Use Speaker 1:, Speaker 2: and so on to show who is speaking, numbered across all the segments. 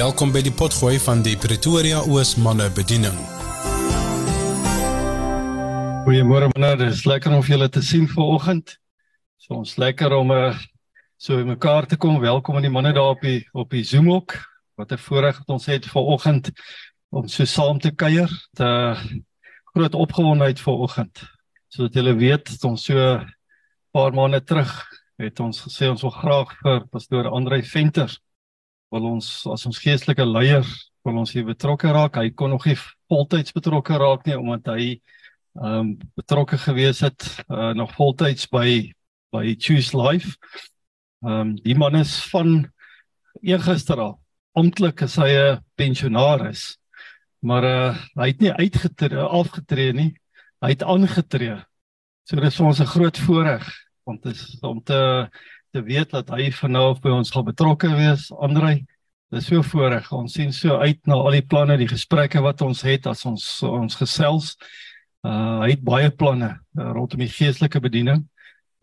Speaker 1: Welkom by die potgooi van die Pretoria Oos manne bediening.
Speaker 2: Goeiemôre manne, dit is lekker om julle te sien vanoggend. So ons lekker om uh, so by mekaar te kom. Welkom aan die manne daar op die op die Zoom ook. Wat 'n voorreg het ons het vanoggend om so saam te kuier. Te groot opgewondenheid vanoggend. Sodat julle weet, ons so 'n paar maande terug het ons gesê ons wil graag vir pastoor Andrei Venter wil ons as ons geestelike leier wil ons hier betrokke raak. Hy kon nog nie voltyds betrokke raak nie omdat hy ehm um, betrokke gewees het uh, nog voltyds by by Choose Life. Ehm um, die man is van eergister al. Amptelik is hy 'n pensionaris. Maar uh, hy het nie uitgetree afgetree nie. Hy het aangetree. So dis ons 'n groot voorreg om te om te te weet dat hy vanaand by ons gaan betrokke wees, Andrei. Dis so voorreg. Ons sien so uit na al die planne, die gesprekke wat ons het as ons ons gesels. Uh hy het baie planne uh, rondom die geestelike bediening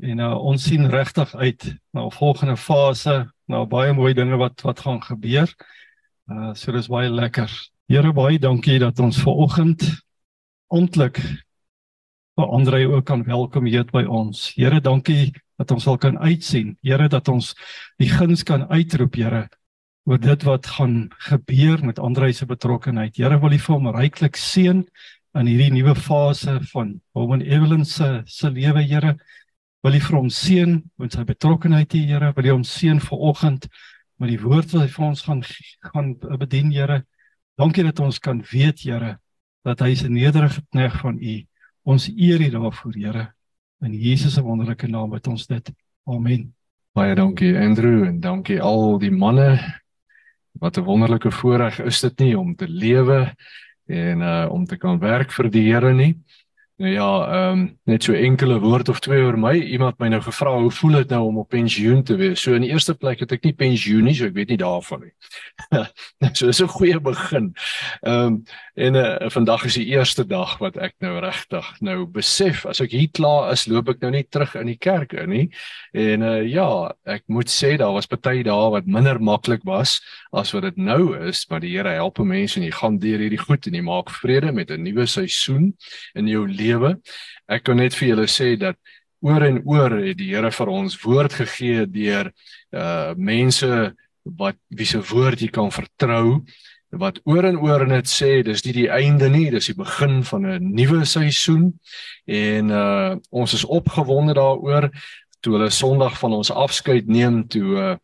Speaker 2: en uh, ons sien regtig uit na 'n volgende fase, na baie mooi dinge wat wat gaan gebeur. Uh so dis baie lekker. Here baie dankie dat ons ver oggend ontlik vir Andrei ook kan welkom hier by ons. Here dankie dat ons sal kan uitsien. Here dat ons die guns kan uitroep, Here, oor dit wat gaan gebeur met Andrei se betrokkeheid. Here wil U vir hom ryklik seën in hierdie nuwe fase van hom en Evelyn se se lewe, Here. Wil U vir hom seën met sy betrokkeheid, Here. Wil U hom seën vanoggend met die woord wat hy vir ons gaan gaan bedien, Here. Dankie dat ons kan weet, Here, dat hy 'n nederige knegt van U. Ons eer U daarvoor, Here. In Jesus se wonderlike naam bid ons dit. Amen.
Speaker 3: Baie dankie Andrew en dankie al die manne. Wat 'n wonderlike voorreg is dit nie om te lewe en uh om te kan werk vir die Here nie. Nou ja, ehm um, net so enkele woord of twee oor my. Iemand my nou gevra hoe voel dit nou om op pensioen te wees? So in die eerste plek het ek nie pensioen nie, so ek weet nie daarvan nie. so is 'n goeie begin. Ehm um, en uh, vandag is die eerste dag wat ek nou regtig nou besef as ek hier klaar is, loop ek nou nie terug in die kerk in nie. En uh, ja, ek moet sê daar was baie dae wat minder maklik was as wat dit nou is, maar die Here help mense en jy gaan deur hierdie goed en jy maak vrede met 'n nuwe seisoen in jou lewe lewe. Ek kan net vir julle sê dat oor en oor het die Here vir ons woord gegee deur uh mense wat wie se woord jy kan vertrou wat oor en oor net sê dis nie die einde nie dis die begin van 'n nuwe seisoen en uh ons is opgewonde daaroor toe hulle Sondag van ons afskeid neem toe uh,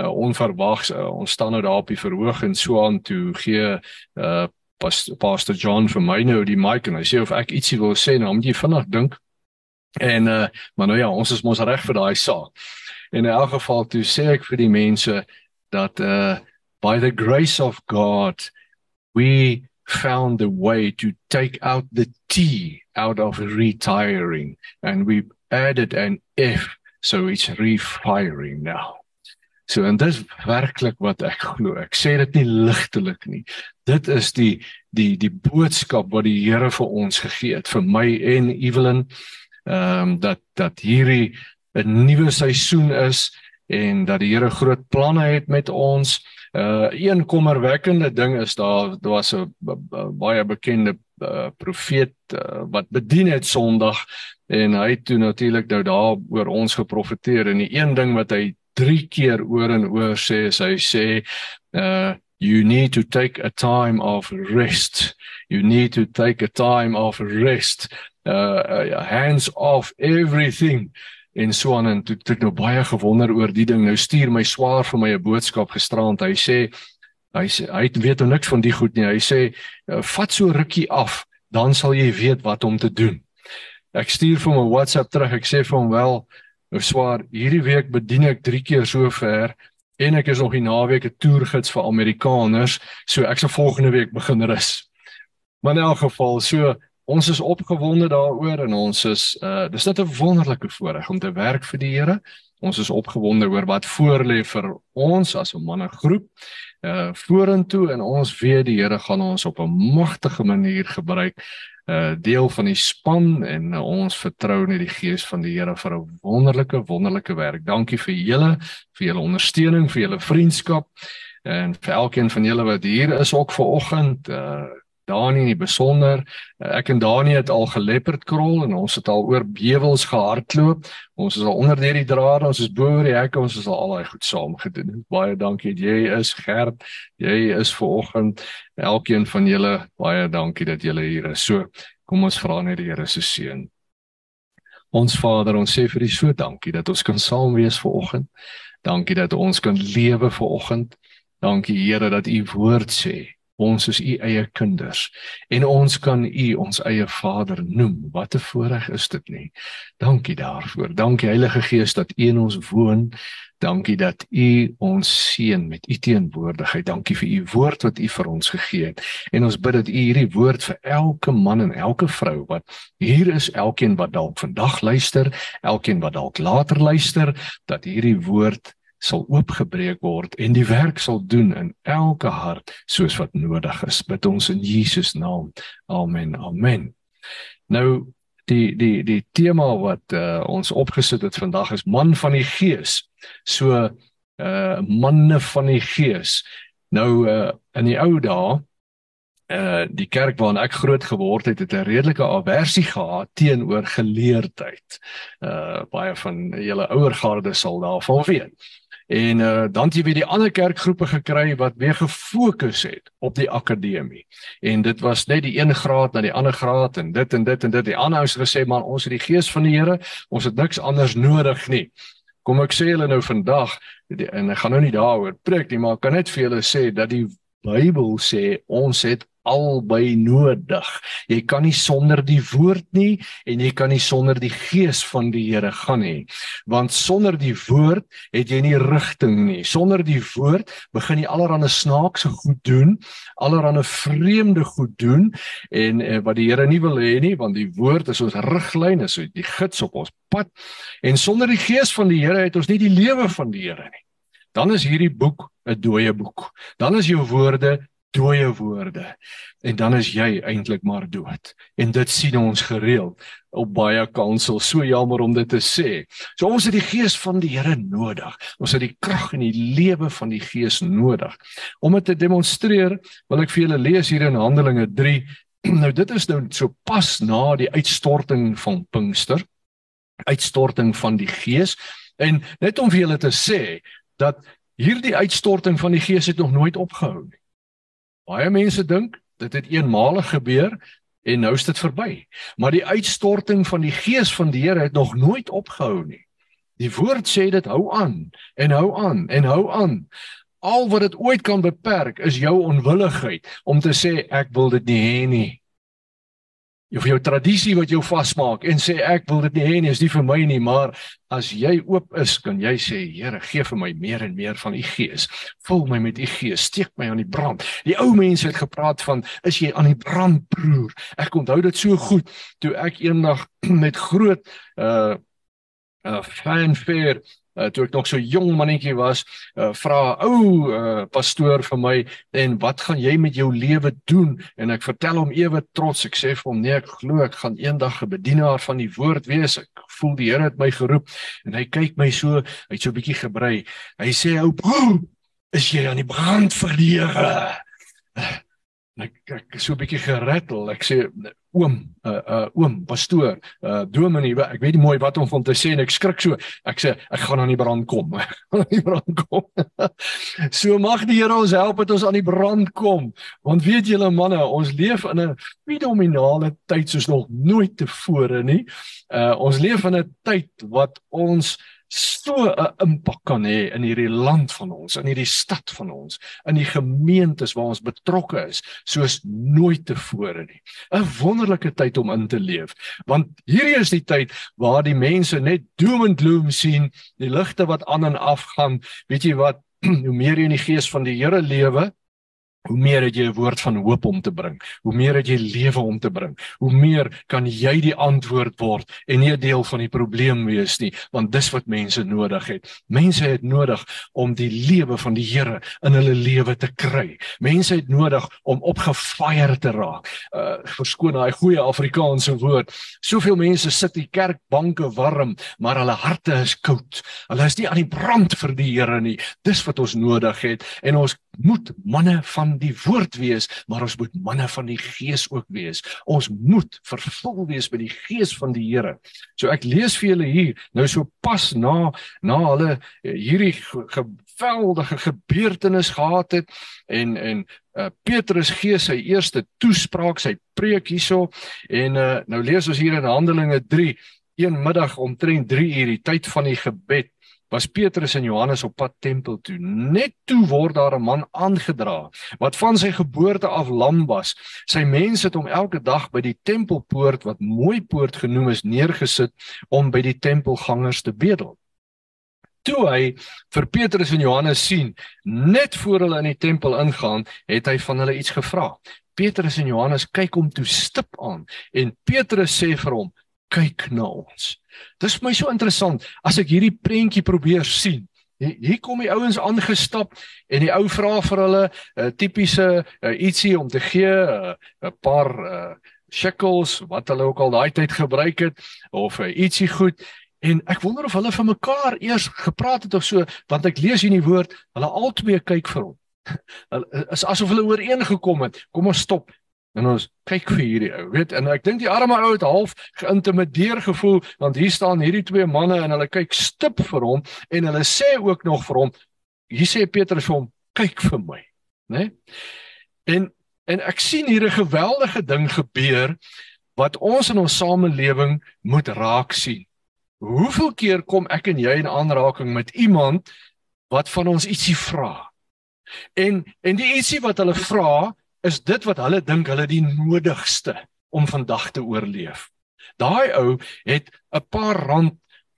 Speaker 3: uh onverwags uh, ons staan nou daar op die verhoog en so aan toe gee uh pas pastor John vir my nou die mic en hy sê of ek ietsie wil sê nou moet jy vinnig dink. En uh maar nou ja, ons is mos reg vir daai saak. En in elk geval toe sê ek vir die mense dat uh by the grace of God we found a way to take out the T out of retiring and we added an F so it's refiring now. So en dis werklik wat ek glo. Ek sê dit nie ligtelik nie. Dit is die die die boodskap wat die Here vir ons gegee het vir my en Evelyn. Ehm um, dat dat hierdie 'n nuwe seisoen is en dat die Here groot planne het met ons. Uh een kommerwekkende ding is daar was 'n baie bekende uh, profeet uh, wat bedien het Sondag en hy het toe natuurlik nou daar oor ons geprofeteer en die een ding wat hy drie keer oor en oor sê hy sê uh you need to take a time of rest. You need to take a time of rest. Uh, uh hands off everything en so aan. En toe het nou baie gewonder oor die ding. Nou stuur my swaar vir my 'n boodskap gisterand. Hy sê hy sê hy weet nou niks van die goed nie. Hy sê uh, vat so rukkie af dan sal jy weet wat om te doen. Ek stuur vir 'n WhatsApp terug. Ek sê vir hom wel Nou swaar, hierdie week bedien ek 3 keer so ver en ek is nog die naweek 'n toergids vir Amerikaners, so ek sal volgende week begin rus. Maar in elk geval, so ons is opgewonde daaroor en ons is uh dis net 'n wonderlike voorreg om te werk vir die Here. Ons is opgewonde oor wat voorlê vir ons as 'n mannegroep uh vorentoe en ons weet die Here gaan ons op 'n magtige manier gebruik uh deel van die span en uh, ons vertrou net die gees van die Here vir 'n wonderlike wonderlike werk. Dankie vir julle vir julle ondersteuning, vir julle vriendskap. en vir elkeen van julle wat hier is ook ver oggend uh Dani in die besonder. Uh, ek en Dani het al geleopard krol en ons het al oor bewels gehardloop. Ons is al onder hierdie drade, ons is bo oor die hekke, ons is al al daai goed saam gedoen. Baie dankie. Jy is Gert. Jy is ver oggend. Elkeen van julle, baie dankie dat julle hier is. So, kom ons vra net die Here se seën. Ons Vader, ons sê vir U so dankie dat ons kan saam wees ver oggend. Dankie dat ons kan lewe ver oggend. Dankie Here dat U woord sê ons is u eie kinders en ons kan u ons eie Vader noem. Wat 'n voorreg is dit nie. Dankie daarvoor. Dankie Heilige Gees dat u in ons woon. Dankie dat u ons seën met u teenwoordigheid. Dankie vir u woord wat u vir ons gegee het. En ons bid dat u hierdie woord vir elke man en elke vrou wat hier is, elkeen wat dalk vandag luister, elkeen wat dalk later luister, dat hierdie woord sal oopgebreek word en die werk sal doen in elke hart soos wat nodig is. Bid ons in Jesus naam. Amen. Amen. Nou die die die tema wat uh, ons opgesit het vandag is man van die gees. So uh manne van die gees. Nou uh in die ou dae uh die kerk waarin ek groot geword het het 'n redelike aversie gehad teenoor geleerdheid. Uh baie van julle ouer garde sal daarvan weet. En uh, dan het jy weer die ander kerkgroepe gekry wat weer gefokus het op die akademie. En dit was net die een graad na die ander graad en dit en dit en dit. Die ander ouens het gesê man, ons het die gees van die Here, ons het niks anders nodig nie. Kom ek sê julle nou vandag en ek gaan nou nie daaroor preek nie, maar ek kan net vir julle sê dat die Bybel sê ons het albei nodig. Jy kan nie sonder die woord nie en jy kan nie sonder die gees van die Here gaan nie. Want sonder die woord het jy nie rigting nie. Sonder die woord begin jy allerlei snaakse goed doen, allerlei vreemde goed doen en eh, wat die Here nie wil hê nie, want die woord is ons riglyn, is die gids op ons pad. En sonder die gees van die Here het ons nie die lewe van die Here nie. Dan is hierdie boek 'n dooie boek. Dan is jou woorde dooie woorde. En dan is jy eintlik maar dood. En dit sien ons gereeld op baie kansel so jammer om dit te sê. So ons het die gees van die Here nodig. Ons het die krag en die lewe van die gees nodig. Om dit te demonstreer wil ek vir julle lees hier in Handelinge 3 nou dit is nou so pas na die uitstorting van Pinkster uitstorting van die gees. En net om vir julle te sê dat hierdie uitstorting van die gees het nog nooit opgehou nie Baie mense dink dit het eenmalig gebeur en nou is dit verby. Maar die uitstorting van die gees van die Here het nog nooit opgehou nie. Die woord sê dit hou aan en hou aan en hou aan. Al wat dit ooit kan beperk is jou onwilligheid om te sê ek wil dit nie hê nie of jou tradisie wat jou vasmaak en sê ek wil dit nie hê nie, is nie vir my nie, maar as jy oop is, kan jy sê Here, gee vir my meer en meer van u gees. Vul my met u gees, steek my aan die brand. Die ou mense het gepraat van is jy aan die brand, broer? Ek onthou dit so goed toe ek eendag met groot uh uh fanfare uh, toe ek nog so jong mannetjie was, uh, vra ou uh, pastoor vir my en wat gaan jy met jou lewe doen? En ek vertel hom ewe trots. Ek sê vir hom nee, ek glo ek gaan eendag 'n bedienaar van die woord wees. Ek voel die Here het my geroep en hy kyk my so, hy't so 'n bietjie gebrei. Hy sê ou, is jy aan die brand Here? Ek ek so 'n bietjie gerattel. Ek sê oom, uh uh oom, pastoor, uh dominee, ek weet nie mooi wat om van te sê en ek skrik so. Ek sê ek gaan aan die brand kom. aan die brand kom. so mag die Here ons help dat ons aan die brand kom. Want weet julle manne, ons leef in 'n fenominale tyd soos nog nooit tevore nie. Uh ons leef in 'n tyd wat ons so 'n impak kan hê in hierdie land van ons, in hierdie stad van ons, in die gemeentes waar ons betrokke is, soos nooit tevore nie. 'n Wonderlike tyd om in te leef, want hierdie is die tyd waar die mense net doom en gloom sien, die ligte wat aan en af gaan. Weet jy wat, hoe meer jy in die gees van die Here lewe, hoe meer het jy 'n woord van hoop om te bring, hoe meer het jy lewe om te bring, hoe meer kan jy die antwoord word en nie 'n deel van die probleem wees nie, want dis wat mense nodig het. Mense het nodig om die lewe van die Here in hulle lewe te kry. Mense het nodig om opgefire te raak. Uh verskoon daai goeie Afrikaanse woord. Soveel mense sit die kerkbanke warm, maar hulle harte is koud. Hulle is nie aan die brand vir die Here nie. Dis wat ons nodig het en ons moet manne van die woord wees, maar ons moet manne van die gees ook wees. Ons moet vervul wees met die gees van die Here. So ek lees vir julle hier nou so pas na na hulle eh, hierdie geweldige gebeurtenis gehad het en en uh, Petrus gee sy eerste toespraak, sy preek hierso en uh, nou lees ons hier in Handelinge 3 een middag omtrent 3 uur die tyd van die gebed was Petrus en Johannes op pad tempel toe. Net toe word daar 'n man aangedra wat van sy geboorte af lam was. Sy mense het hom elke dag by die tempelpoort wat mooi poort genoem is neergesit om by die tempelgangers te bedel. Toe hy vir Petrus en Johannes sien net voor hulle in die tempel ingaan, het hy van hulle iets gevra. Petrus en Johannes kyk hom toe stip aan en Petrus sê vir hom: kyk na ons. Dis my so interessant as ek hierdie prentjie probeer sien. Hier kom die ouens aangestap en die ou vra vir hulle 'n uh, eh, tipiese uh, ietsie om te gee, eh, 'n uh, paar uh, shekels wat hulle ook al daai tyd gebruik het of uh, ietsie goed en ek wonder of hulle vir mekaar eers gepraat het of so want ek lees hier in die woord hulle albei kyk vir hom. Is asof hulle ooreengekom het. Kom ons stop. En ons kyk vir hierdie ou, weet, en ek dink die arme ou het half geïntimideer gevoel want hier staan hierdie twee manne en hulle kyk stip vir hom en hulle sê ook nog vir hom, hier sê Petrus vir hom, kyk vir my, né? Nee? En en ek sien hier 'n geweldige ding gebeur wat ons in ons samelewing moet raak sien. Hoeveel keer kom ek en jy in aanraking met iemand wat van ons ietsie vra? En en die ietsie wat hulle vra is dit wat hulle dink hulle die nodigste om vandag te oorleef. Daai ou het 'n paar rand,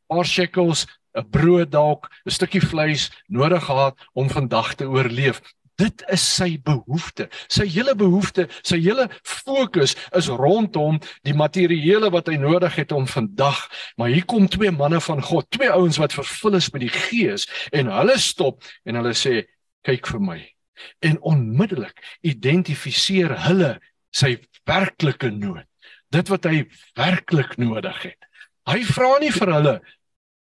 Speaker 3: paar shekels, 'n brood dalk, 'n stukkie vleis nodig gehad om vandag te oorleef. Dit is sy behoefte. Sy hele behoefte, sy hele fokus is rondom die materiële wat hy nodig het om vandag. Maar hier kom twee manne van God, twee ouens wat vervul is met die Gees en hulle stop en hulle sê kyk vir my en onmiddellik identifiseer hulle sy werklike nood dit wat hy werklik nodig het. Hy vra nie vir hulle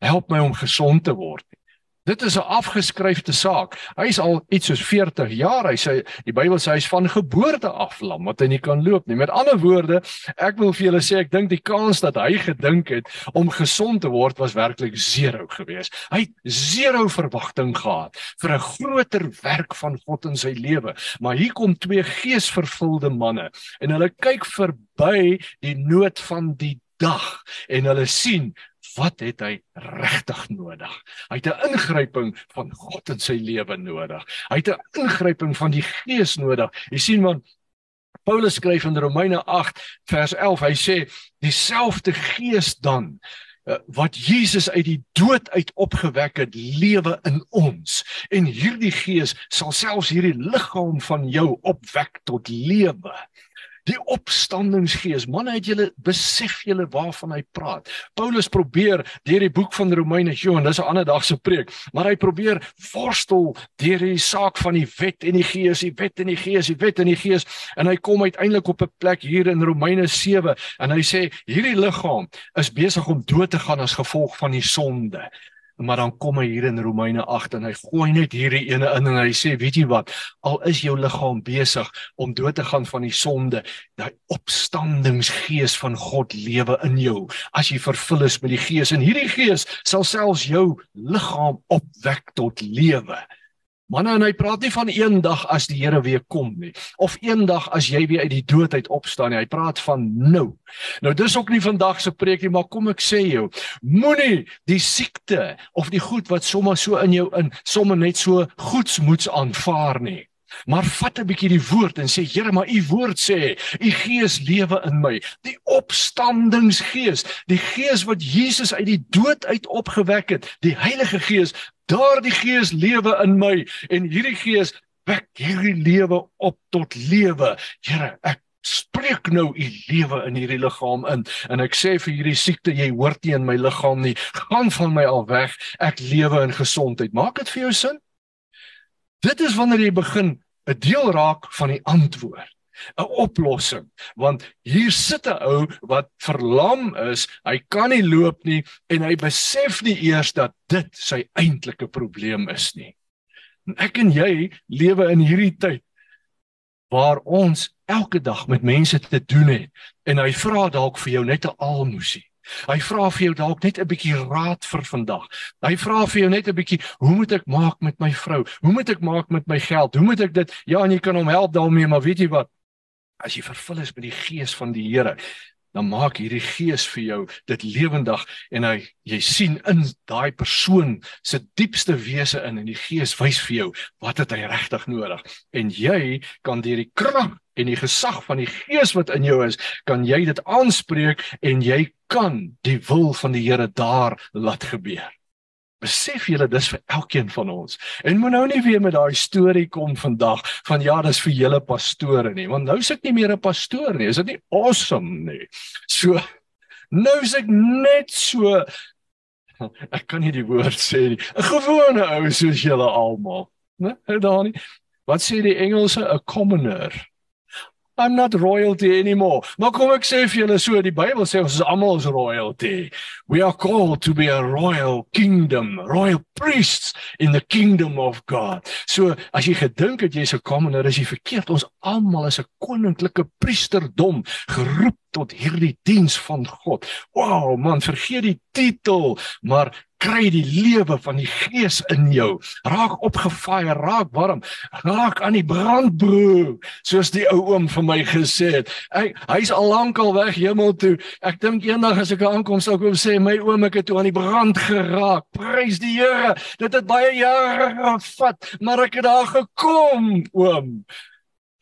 Speaker 3: help my om gesond te word nie Dit is 'n afgeskryfde saak. Hy's al iets soos 40 jaar. Hy sê die Bybel sê hy's van geboorte af lam wat hy nie kan loop nie. Met ander woorde, ek wil vir julle sê ek dink die kans dat hy gedink het om gesond te word was werklik zero geweest. Hy het zero verwagting gehad vir 'n groter werk van God in sy lewe. Maar hier kom twee geesvervulde manne en hulle kyk verby die nood van die dag en hulle sien wat het hy regtig nodig? Hy het 'n ingryping van God in sy lewe nodig. Hy het 'n ingryping van die Gees nodig. Jy sien man Paulus skryf in Romeine 8 vers 11. Hy sê dieselfde Gees dan eh, wat Jesus uit die dood uit opgewek het, lewe in ons. En hierdie Gees sal selfs hierdie liggaam van jou opwek tot lewe. Die opstandingsgees. Manne, het julle besef julle waarvan hy praat? Paulus probeer deur die boek van Romeine, joh, en dis 'n ander dag se preek, maar hy probeer worstel deur die saak van die wet en die gees, die wet en die gees, die wet en die gees, en hy kom uiteindelik op 'n plek hier in Romeine 7 en hy sê hierdie liggaam is besig om dood te gaan as gevolg van die sonde maar dan kom hy hier in Romeine 8 en hy gooi net hierdie ene in en hy sê weet jy wat? Al is jou liggaam besig om dood te gaan van die sonde daai opstandingsgees van God lewe in jou. As jy vervul is met die gees en hierdie gees sal selfs jou liggaam opwek tot lewe Manne en hy praat nie van eendag as die Here weer kom nie of eendag as jy weer uit die dood uit opstaan nie. Hy praat van nou. Nou dis ook nie vandag se preek nie, maar kom ek sê jou, moenie die siekte of die goed wat sommer so in jou in sommer net so goedsmoeds aanvaar nie. Maar vat 'n bietjie die woord en sê Here, maar u woord sê, u gees lewe in my. Die opstandingsgees, die gees wat Jesus uit die dood uit opgewek het, die Heilige Gees, daardie gees lewe in my en hierdie gees wek hierdie lewe op tot lewe. Here, ek spreek nou u lewe in hierdie liggaam in en ek sê vir hierdie siekte jy hoort nie in my liggaam nie gaan van my al weg ek lewe in gesondheid maak dit vir jou sin dit is wanneer jy begin 'n deel raak van die antwoord 'n oplossing want hier sit 'n ou wat verlam is hy kan nie loop nie en hy besef nie eers dat dit sy eintlike probleem is nie En ek en jy lewe in hierdie tyd waar ons elke dag met mense te doen het en hy vra dalk vir jou net 'n almoesie. Hy vra vir jou dalk net 'n bietjie raad vir vandag. Hy vra vir jou net 'n bietjie, hoe moet ek maak met my vrou? Hoe moet ek maak met my geld? Hoe moet ek dit? Ja, en jy kan hom help daarmee, maar weet jy wat? As jy vervul is met die gees van die Here, dan maak hierdie gees vir jou dit lewendig en hy jy sien in daai persoon se diepste wese in en die gees wys vir jou wat het hy regtig nodig. En jy kan deur die krag en die gesag van die gees wat in jou is kan jy dit aanspreek en jy kan die wil van die Here daar laat gebeur Besef julle dis vir elkeen van ons. En moet nou nie weer met daai storie kom vandag van ja, dis vir julle pastore nie, want nou sit nie meer 'n pastoor nie. Is dit nie awesome nie? So nou is ek net so ek kan nie die woord sê nie. 'n Gewone ou soos julle almal, né? Daar nie. Wat sê die Engelse 'n commoner? I'm not royalty anymore. Maar kom ek sê vir julle so, die Bybel sê ons is almal is royalty. We are called to be a royal kingdom, royal priests in the kingdom of God. So as jy gedink het jy's 'n commoner, is jy verkeerd. Ons almal is 'n koninklike priesterdom geroep tot hierdie diens van God. Wow, man, vergeet die titel, maar kry die lewe van die gees in jou. Raak opgefaai, raak warm, raak aan die brandbroer, soos die ou oom vir my gesê het. Hy hy's al lank al weg hemel toe. Ek dink eendag as ek aankom sou ek hom sê my oom ek het toe aan die brand geraak. Prys die Here. Dit het baie jare gevat, maar ek het daar gekom, oom.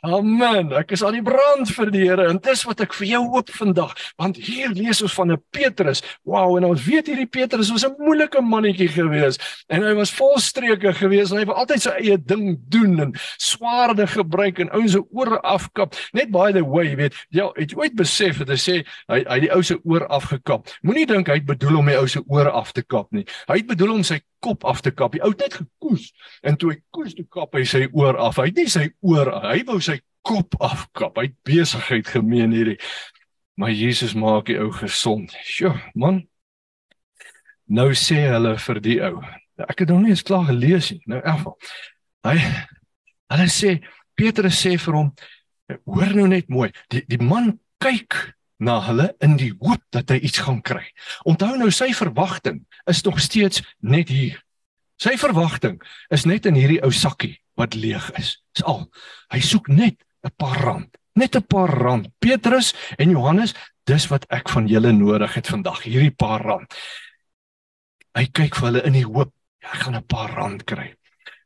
Speaker 3: Amen. Ek is aan die brand vir die Here en dis wat ek vir jou hoop vandag, want hier lees ons van 'n Petrus. Wow, en ons weet hierdie Petrus was 'n moeilike mannetjie gewees en hy was volstreke gewees en hy wou altyd sy eie ding doen en swaarde gebruik en ouens se ore afkap. Net by the way, weet jy, het jy ooit besef dat hy sê hy hy die ou se oor afgekap. Moenie dink hy het bedoel om die ou se ore af te kap nie. Hy het bedoel om sy kop af te kap. Die ou het net gekoes en toe hy koes toe kap hy sy oor af. Hy het nie sy oor hy wou sy kop afkap. Hy het besigheid gemeen hierdie. Maar Jesus maak die ou gesond. Sjoe, man. Nou sê hulle vir die ou. Ek het nog nie eens klaar gelees nie. Nou effe. Hy hulle sê Petrus sê vir hom hoor nou net mooi. Die die man kyk na hulle in die hoop dat hy iets gaan kry. Onthou nou sy verwagting is nog steeds net hier. Sy verwagting is net in hierdie ou sakkie wat leeg is. Dis al. Hy soek net 'n paar rand. Net 'n paar rand. Petrus en Johannes, dis wat ek van julle nodig het vandag, hierdie paar rand. Hy kyk vir hulle in die hoop, ja, ek gaan 'n paar rand kry.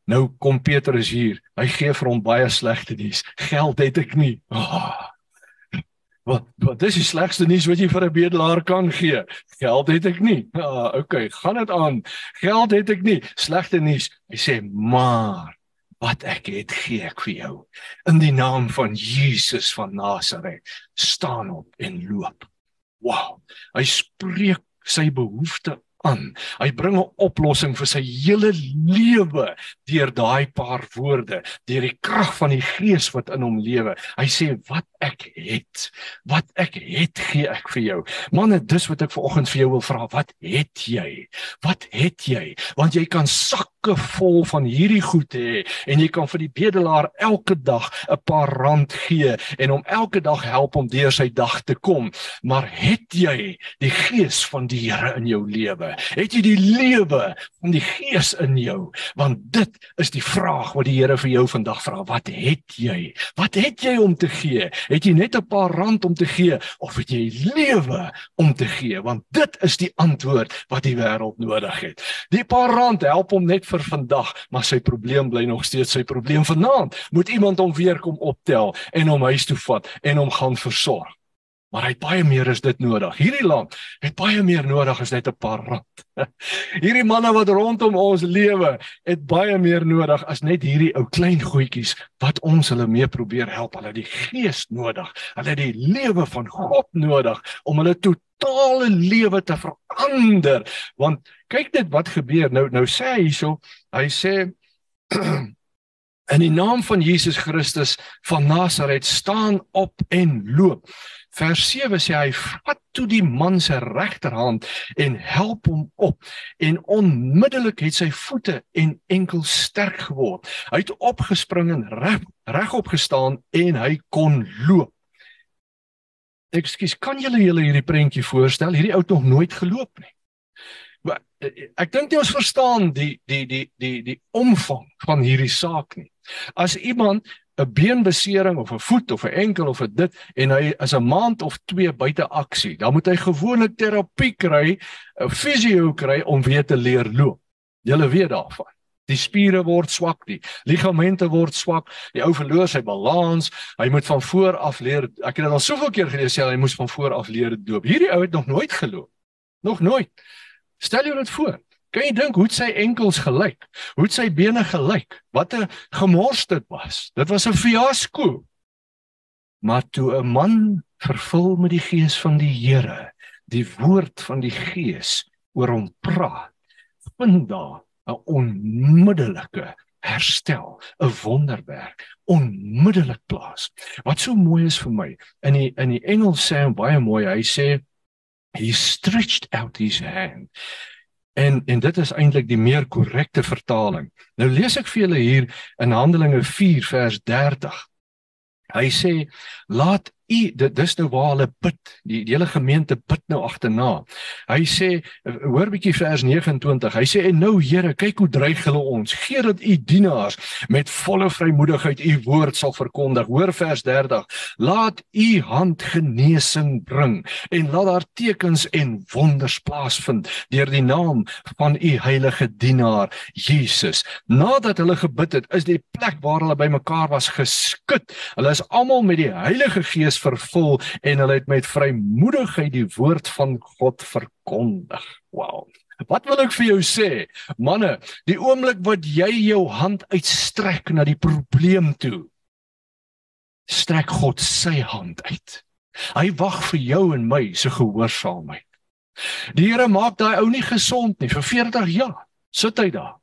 Speaker 3: Nou kom Petrus hier. Hy gee vir hom baie slegte nuus. Geld het ek nie. Oh, wat wat dis die slegste nuus wat jy vir 'n bedelaar kan gee. Geld het ek nie. Ah, okay, gaan dit aan. Geld het ek nie. Slegte nuus. Hy sê, "Maar wat ek het gee ek vir jou in die naam van Jesus van Nasaret staan op en loop wow hy spreek sy behoefte aan. Hy bring 'n oplossing vir sy hele lewe deur daai paar woorde, deur die krag van die Gees wat in hom lewe. Hy sê wat ek het, wat ek het gee ek vir jou. Manne, dis wat ek vanoggend vir jou wil vra, wat het jy? Wat het jy? Want jy kan sakke vol van hierdie goed hê en jy kan vir die bedelaar elke dag 'n paar rand gee en hom elke dag help om deur sy dag te kom. Maar het jy die Gees van die Here in jou lewe? Het jy die lewe van die Gees in jou? Want dit is die vraag wat die Here vir jou vandag vra. Wat het jy? Wat het jy om te gee? Het jy net 'n paar rand om te gee of het jy lewe om te gee? Want dit is die antwoord wat die wêreld nodig het. Die paar rand help hom net vir vandag, maar sy probleem bly nog steeds sy probleem vanaand. Moet iemand hom weer kom optel en hom huis toe vat en hom gaan versorg maar hy het baie meer as dit nodig. Hierdie land het baie meer nodig as net 'n paar rand. Hierdie manne wat rondom ons lewe, het baie meer nodig as net hierdie ou klein goedjies wat ons hulle mee probeer help. Hulle het die gees nodig. Hulle het die lewe van God nodig om hulle totale lewe te verander. Want kyk net wat gebeur. Nou nou sê hy hierso, hy sê In die naam van Jesus Christus van Nasaret staan op en loop. Vers 7 sê hy vat toe die man se regterhand en help hom op en onmiddellik het sy voete en enkels sterk geword. Hy het opgespring en reg regop gestaan en hy kon loop. Ekskuus, kan julle julle hierdie prentjie voorstel? Hierdie ou het nog nooit geloop nie. Maar ek dink jy ons verstaan die die die die die omvang van hierdie saak nie. As iemand 'n beenbesering of 'n voet of 'n enkel of 'n dit en hy is 'n maand of 2 buite aksie, dan moet hy gewoonlik terapie kry, 'n fisio kry om weer te leer loop. Julle weet daarvan. Die spiere word swak, die ligamente word swak, die ou verloor sy balans, hy moet van voor af leer. Ek het dit al soveel keer gelees hy moes van voor af leer loop. Hierdie ou het nog nooit geloop. Nog nooit. Stel jou dit voor. Kan jy dink hoe sy enkels gelyk? Hoe sy bene gelyk? Wat 'n gemors dit was. Dit was 'n fiasco. Maar toe 'n man vervul met die gees van die Here, die woord van die gees oor hom praat, vind daar 'n onmiddellike herstel, 'n wonderwerk onmiddellik plaas. Wat so mooi is vir my, in die in die Engels sê hy baie mooi, hy sê he stretched out his hand En en dit is eintlik die meer korrekte vertaling. Nou lees ek vir julle hier in Handelinge 4 vers 30. Hy sê laat u dit dis nou waar hulle bid die, die hele gemeente bid nou agterna. Hy sê hoor bietjie vers 29 hy sê en nou Here kyk hoe dreig hulle ons. Gee dat u dienaars met volle vrymoedigheid u woord sal verkondig. Hoor vers 30 laat u hand genesing bring en laat daar tekens en wonders plaasvind deur die naam van u heilige dienaar Jesus. Nadat hulle gebid het is die plek waar hulle bymekaar was geskud hulle is almal met die heilige gees is vervul en hulle het met vrymoedigheid die woord van God verkondig. Wow. Wat wil ek vir jou sê? Manne, die oomblik wat jy jou hand uitstrek na die probleem toe, strek God sy hand uit. Hy wag vir jou en my se gehoorsaamheid. Die Here maak daai ou nie gesond nie vir 40 jaar. Sit hy daar.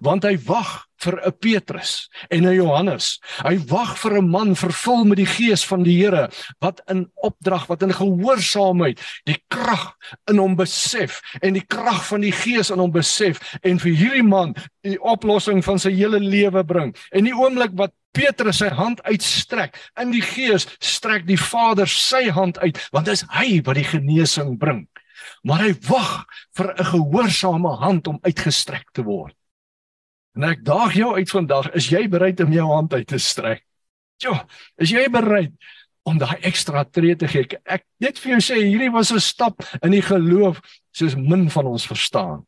Speaker 3: Want hy wag vir 'n Petrus en 'n Johannes. Hy wag vir 'n man vervul met die gees van die Here wat in opdrag, wat in gehoorsaamheid die krag in hom besef en die krag van die gees in hom besef en vir hierdie man die oplossing van sy hele lewe bring. En die oomblik wat Petrus sy hand uitstrek in die gees, strek die Vader sy hand uit want dit is hy wat die genesing bring. Maar hy wag vir 'n gehoorsame hand om uitgestrek te word. En ek daag jou uit vandag, is jy bereid om jou hand uit te strek? Ja, is jy bereid om daai ekstra tree te gee? Ek net vir jou sê hierdie was 'n stap in die geloof soos min van ons verstaan.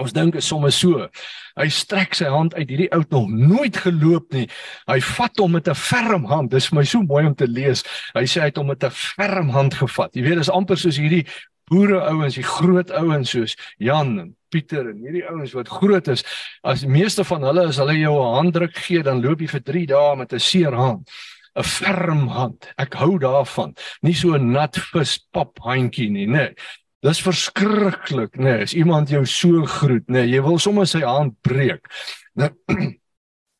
Speaker 3: Ons dink is sommer so. Hy strek sy hand uit. Hierdie ou het nog nooit geloop nie. Hy vat hom met 'n ferm hand. Dis vir my so mooi om te lees. Hy sê hy het hom met 'n ferm hand gevat. Jy weet, dis amper soos hierdie boere ouens, die groot ouens soos Jan en Pieter en hierdie ouens wat groot is, as meeste van hulle as hulle jou 'n handdruk gee, dan loop jy vir 3 dae met 'n seer hand. 'n Ferm hand. Ek hou daarvan. Nie so 'n nat vis pap handjie nie, nê. Nee. Dis verskriklik, nê. Nee. As iemand jou so groet, nê, nee, jy wil sommer sy hand breek. Nou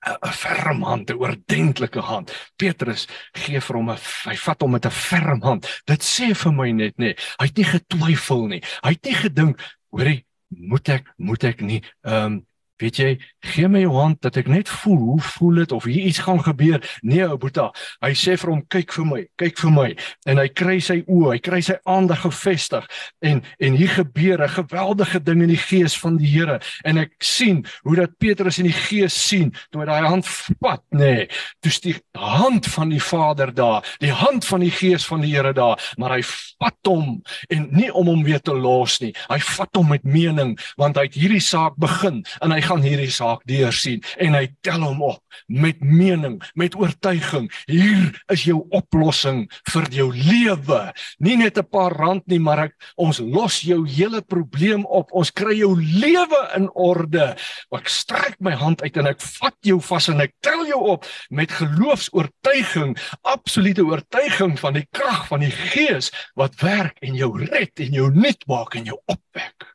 Speaker 3: 'n ferm hand, 'n oordentlike hand. Petrus gee vir hom 'n hy vat hom met 'n ferm hand. Dit sê vir my net nê, nee, hy het nie getwyfel nie. Hy het nie gedink, hoorie, moet ek moet ek nie ehm um, Weet jy, gee my jou hand dat ek net voel hoe voel dit of hier iets gaan gebeur. Nee, ou Boeta, hy sê vir hom kyk vir my, kyk vir my en hy kry sy oë, hy kry sy aandag gefestig en en hier gebeur 'n geweldige ding in die gees van die Here en ek sien hoe dat Petrus in die gees sien toe hy daai hand vat, nê. Nee, stiek die hand van die Vader daar, die hand van die gees van die Here daar, maar hy vat hom en nie om hom weer te los nie. Hy vat hom met mening want hy het hierdie saak begin en hy gaan hierdie saak deursien en hy tel hom op met mening, met oortuiging. Hier is jou oplossing vir jou lewe. Nie net 'n paar rand nie, maar ek ons los jou hele probleem op. Ons kry jou lewe in orde. Ek strek my hand uit en ek vat jou vas en ek tel jou op met geloofs-oortuiging, absolute oortuiging van die krag van die Gees wat werk en jou red en jou nuut maak en jou opwek.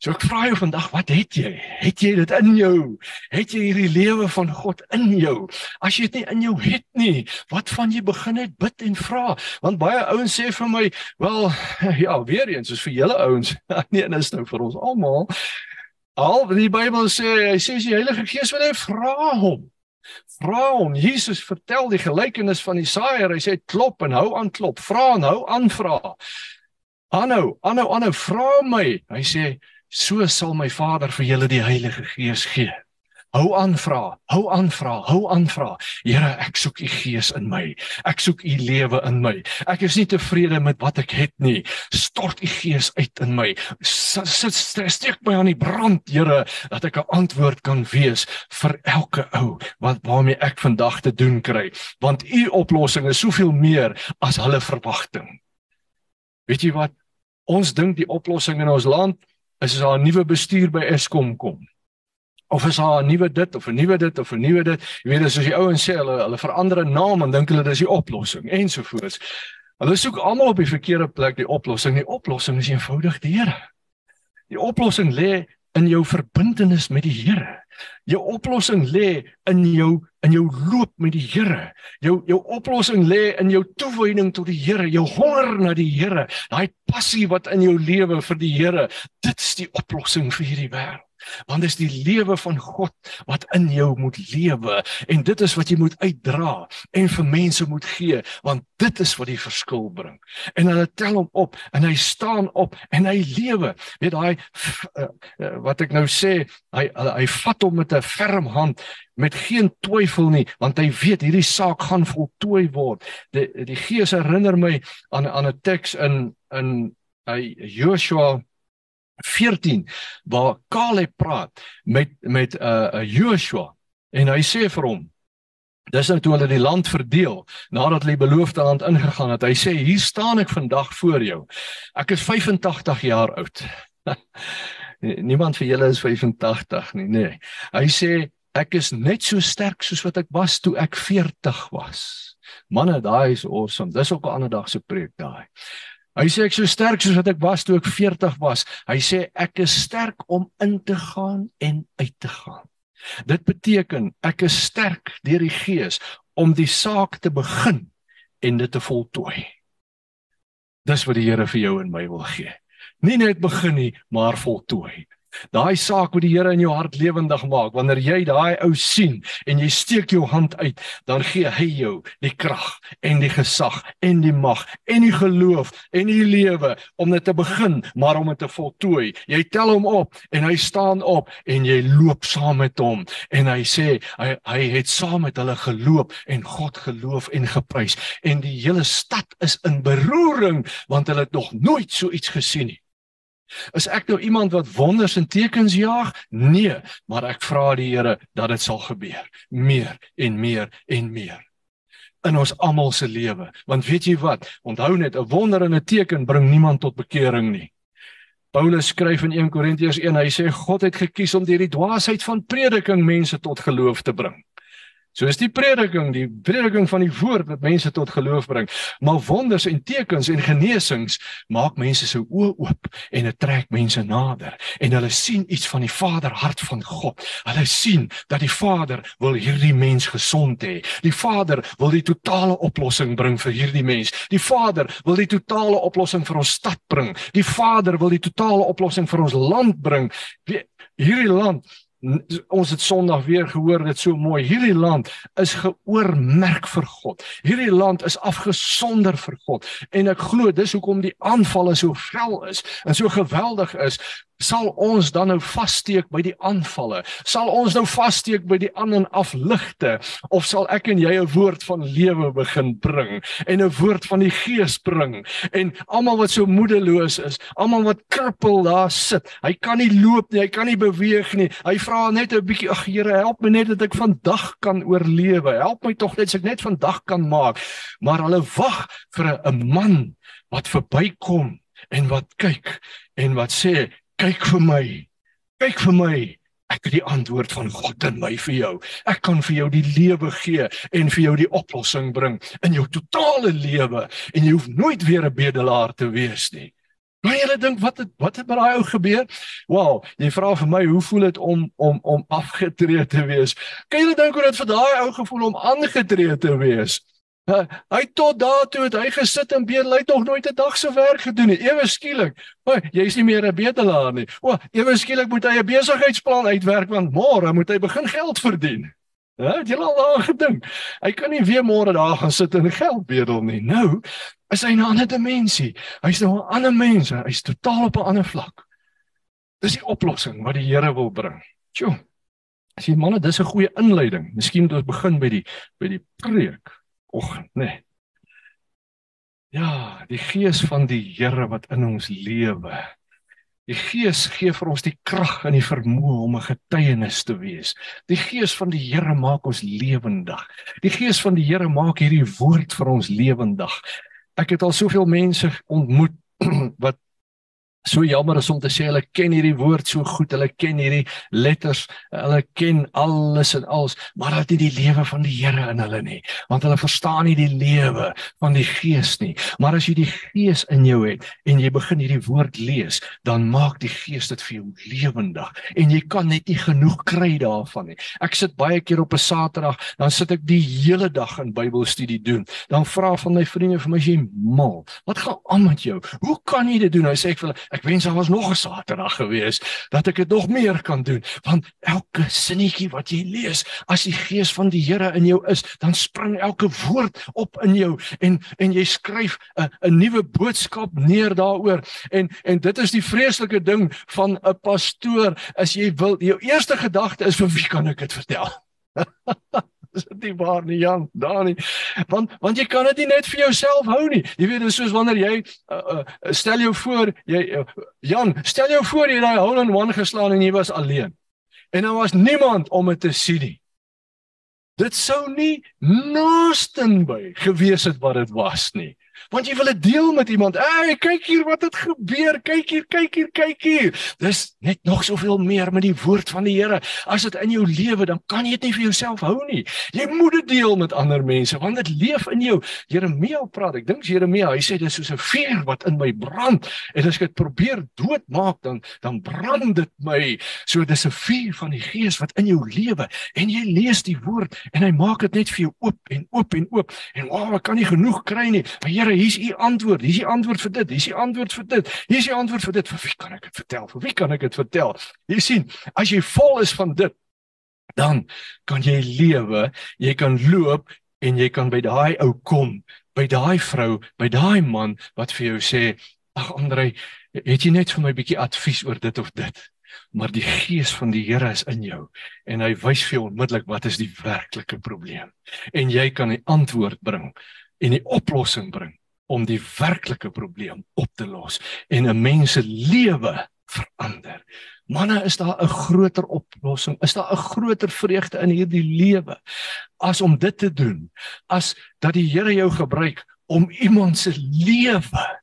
Speaker 3: So ek vra jou vandag, wat het jy? Het jy dit in jou? Het jy hierdie lewe van God in jou? As jy dit nie in jou het nie, wat van jy begin net bid en vra? Want baie ouens sê vir my, wel, ja, weer eens, soos vir julle ouens, nee, dit is nou vir ons almal. Al die Bybel sê, hy sê die Heilige Gees wil hê vra hom. Vra hom. Jesus vertel die gelykenis van die saaier. Hy sê klop en hou aan klop, vra en hou aan vra. Aanhou, aanhou, aanhou, vra my. Hy sê so sal my Vader vir julle die Heilige Gees gee. Hou aan vra, hou aan vra, hou aan vra. Here, ek soek u Gees in my. Ek soek u lewe in my. Ek is nie tevrede met wat ek het nie. Stort u Gees uit in my. Sit steek my aan die brand, Here, dat ek 'n antwoord kan wees vir elke ou wat waarmee ek vandag te doen kry, want u oplossing is soveel meer as hulle verwagting. Weet jy wat? Ons dink die oplossing in ons land is as daar 'n nuwe bestuur by Eskom kom. Of is daar 'n nuwe dit of 'n nuwe dit of 'n nuwe dit. Jy weet as die ouens sê hulle hulle verander 'n naam en dink hulle dis die oplossing ensovoorts. Hulle soek almal op die verkeerde plek die oplossing. Die oplossing is eenvoudig die Here. Die oplossing lê in jou verbintenis met die Here. Jou oplossing lê in jou in jou loop met die Here. Jou jou oplossing lê in jou toewyding tot die Here, jou honger na die Here, daai passie wat in jou lewe vir die Here. Dit is die oplossing vir hierdie wêreld want dit is die lewe van God wat in jou moet lewe. En dit is wat jy moet uitdra en vir mense moet gee want dit is wat die verskil bring. En hulle tel hom op en hy staan op en hy lewe. Weet daai uh, uh, wat ek nou sê hy hy, vat hom met 'n ferm hand met geen twyfel nie want hy weet hierdie saak gaan voltooi word. Die die gees herinner my aan aan 'n teks in in hy Joshua 14 waar Caleb praat met met 'n uh, uh, Joshua en hy sê vir hom Dis nou toe hulle die land verdeel nadat hulle die beloofde land ingegaan het. Hy sê hier staan ek vandag voor jou. Ek is 85 jaar oud. Niemand vir julle is 85 nie, nê. Nee. Hy sê ek is net so sterk soos wat ek was toe ek 40 was. Manne, daai is awesome. Dis ook 'n ander dag se preek daai. Hy sê ek so sterk soos wat ek was toe ek 40 was. Hy sê ek is sterk om in te gaan en uit te gaan. Dit beteken ek is sterk deur die Gees om die saak te begin en dit te voltooi. Dis wat die Here vir jou en my wil gee. Nie net begin nie, maar voltooi. Daai saak wat die Here in jou hart lewendig maak, wanneer jy daai ou sien en jy steek jou hand uit, dan gee hy jou die krag en die gesag en die mag en die geloof en die lewe om dit te begin, maar om dit te voltooi. Jy tel hom op en hy staan op en jy loop saam met hom en hy sê hy hy het saam met hulle geloop en God geloof en geprys en die hele stad is in beroering want hulle het nog nooit so iets gesien nie. Is ek nou iemand wat wonders en tekens jaag? Nee, maar ek vra die Here dat dit sal gebeur, meer en meer en meer in ons almal se lewe. Want weet jy wat? Onthou net, 'n wonder en 'n teken bring niemand tot bekering nie. Paulus skryf in 1 Korintiërs 1, hy sê God het gekies om deur die dwaasheid van prediking mense tot geloof te bring. So is die prediking, die prediking van die woord wat mense tot geloof bring. Maar wonders en tekens en genesings maak mense se oë oop en dit trek mense nader en hulle sien iets van die Vader hart van God. Hulle sien dat die Vader wil hierdie mens gesond hê. Die Vader wil die totale oplossing bring vir hierdie mens. Die Vader wil die totale oplossing vir ons stad bring. Die Vader wil die totale oplossing vir ons land bring. Hierdie land ons het Sondag weer gehoor dit so mooi. Hierdie land is geoormerk vir God. Hierdie land is afgesonder vir God. En ek glo dis hoekom die aanvalle so vel is en so geweldig is sal ons dan nou vassteek by die aanvalle? Sal ons nou vassteek by die aan en af ligte of sal ek en jy 'n woord van lewe begin bring en 'n woord van die gees bring? En almal wat so moedeloos is, almal wat krippel daar sit, hy kan nie loop nie, hy kan nie beweeg nie. Hy vra net 'n bietjie, ag Here, help my net dat ek vandag kan oorlewe. Help my tog net as ek net vandag kan maak. Maar hulle wag vir 'n man wat verbykom en wat kyk en wat sê kyk vir my. Kyk vir my. Ek het die antwoord van God in my vir jou. Ek kan vir jou die lewe gee en vir jou die oplossing bring in jou totale lewe en jy hoef nooit weer 'n bedelaar te wees nie. Maar jy dink wat het wat het met daai ou gebeur? Wow, jy vra vir my hoe voel dit om om om afgetree te wees? Kan jy dink hoe dit vir daai ou gevoel om aangetree te wees? Uh, hy tot daartoe het hy gesit en beel, hy het nog nooit 'n dag se werk gedoen nie. Ewe skielik, o, jy's nie meer 'n bedelaar nie. O, ewe skielik moet hy 'n besigheidsplan uitwerk want môre moet hy begin geld verdien. Ja, het jy al daaraan gedink? Hy kan nie weer môre daar gaan sit en geld bedel nie. Nou is hy 'n ander dimensie. Hy's nou 'n ander mens. Hy's totaal op 'n ander vlak. Dis die oplossing wat die Here wil bring. Sjoe. Sien manne, dis 'n goeie inleiding. Miskien moet ons begin by die by die preek oggend, né? Nee. Ja, die gees van die Here wat in ons lewe. Die gees gee vir ons die krag en die vermoë om 'n getuienis te wees. Die gees van die Here maak ons lewendig. Die gees van die Here maak hierdie woord vir ons lewendig. Ek het al soveel mense ontmoet wat So jammer is om te sê hulle ken hierdie woord so goed, hulle ken hierdie letters, hulle ken alles en alles, maar hulle het nie die lewe van die Here in hulle nie, want hulle verstaan nie die lewe van die Gees nie. Maar as jy die Gees in jou het en jy begin hierdie woord lees, dan maak die Gees dit vir jou lewendig en jy kan net nie genoeg kry daarvan nie. Ek sit baie keer op 'n Saterdag, dan sit ek die hele dag in Bybelstudie doen. Dan vra van my vriende vir my as jy mal, wat gaan aan met jou? Hoe kan jy dit doen? Hy sê ek vir hulle Ek wens daar was nog 'n Saterdag gewees dat ek dit nog meer kan doen, want elke sinnetjie wat jy lees, as die gees van die Here in jou is, dan spring elke woord op in jou en en jy skryf 'n 'n nuwe boodskap neer daaroor. En en dit is die vreeslike ding van 'n pastoor, as jy wil jou eerste gedagte is vir wie kan ek dit vertel? is dit nie waar nie Jan Dani want want jy kan dit nie net vir jouself hou nie. Jy weet dit is soos wanneer jy uh, uh, stel jou voor jy uh, Jan stel jou voor jy daai hole in one geslaan en jy was alleen. En daar was niemand om dit te sien nie. Dit sou nie naastenby gewees het wat dit was nie want jy wil dit deel met iemand. Ey, kyk hier wat het gebeur. Kyk hier, kyk hier, kyk hier. Dis net nog soveel meer met die woord van die Here. As dit in jou lewe, dan kan jy dit nie vir jouself hou nie. Jy moet dit deel met ander mense want dit leef in jou. Jeremia praat. Ek dink Jeremia, hy sê dis soos 'n vuur wat in my brand en as ek dit probeer doodmaak dan dan brand dit my. So dis 'n vuur van die Gees wat in jou lewe en jy lees die woord en hy maak dit net vir jou oop en oop en oop en wow, ek kan nie genoeg kry nie. Maar Here, hier's u antwoord. Hier's die antwoord vir dit. Hier's die antwoord vir dit. Hier's die antwoord vir dit. Vir wie kan ek dit vertel? Vir wie kan ek dit vertel? Jy sien, as jy vol is van dit, dan kan jy lewe, jy kan loop en jy kan by daai ou kom, by daai vrou, by daai man wat vir jou sê, "Ag Andre, het jy net vir my 'n bietjie advies oor dit of dit?" Maar die gees van die Here is in jou en hy wys vir jou onmiddellik wat is die werklike probleem en jy kan 'n antwoord bring en die oplossing bring om die werklike probleem op te los en 'n mens se lewe verander. Manne, is daar 'n groter oplossing? Is daar 'n groter vreugde in hierdie lewe as om dit te doen? As dat die Here jou gebruik om iemand se lewe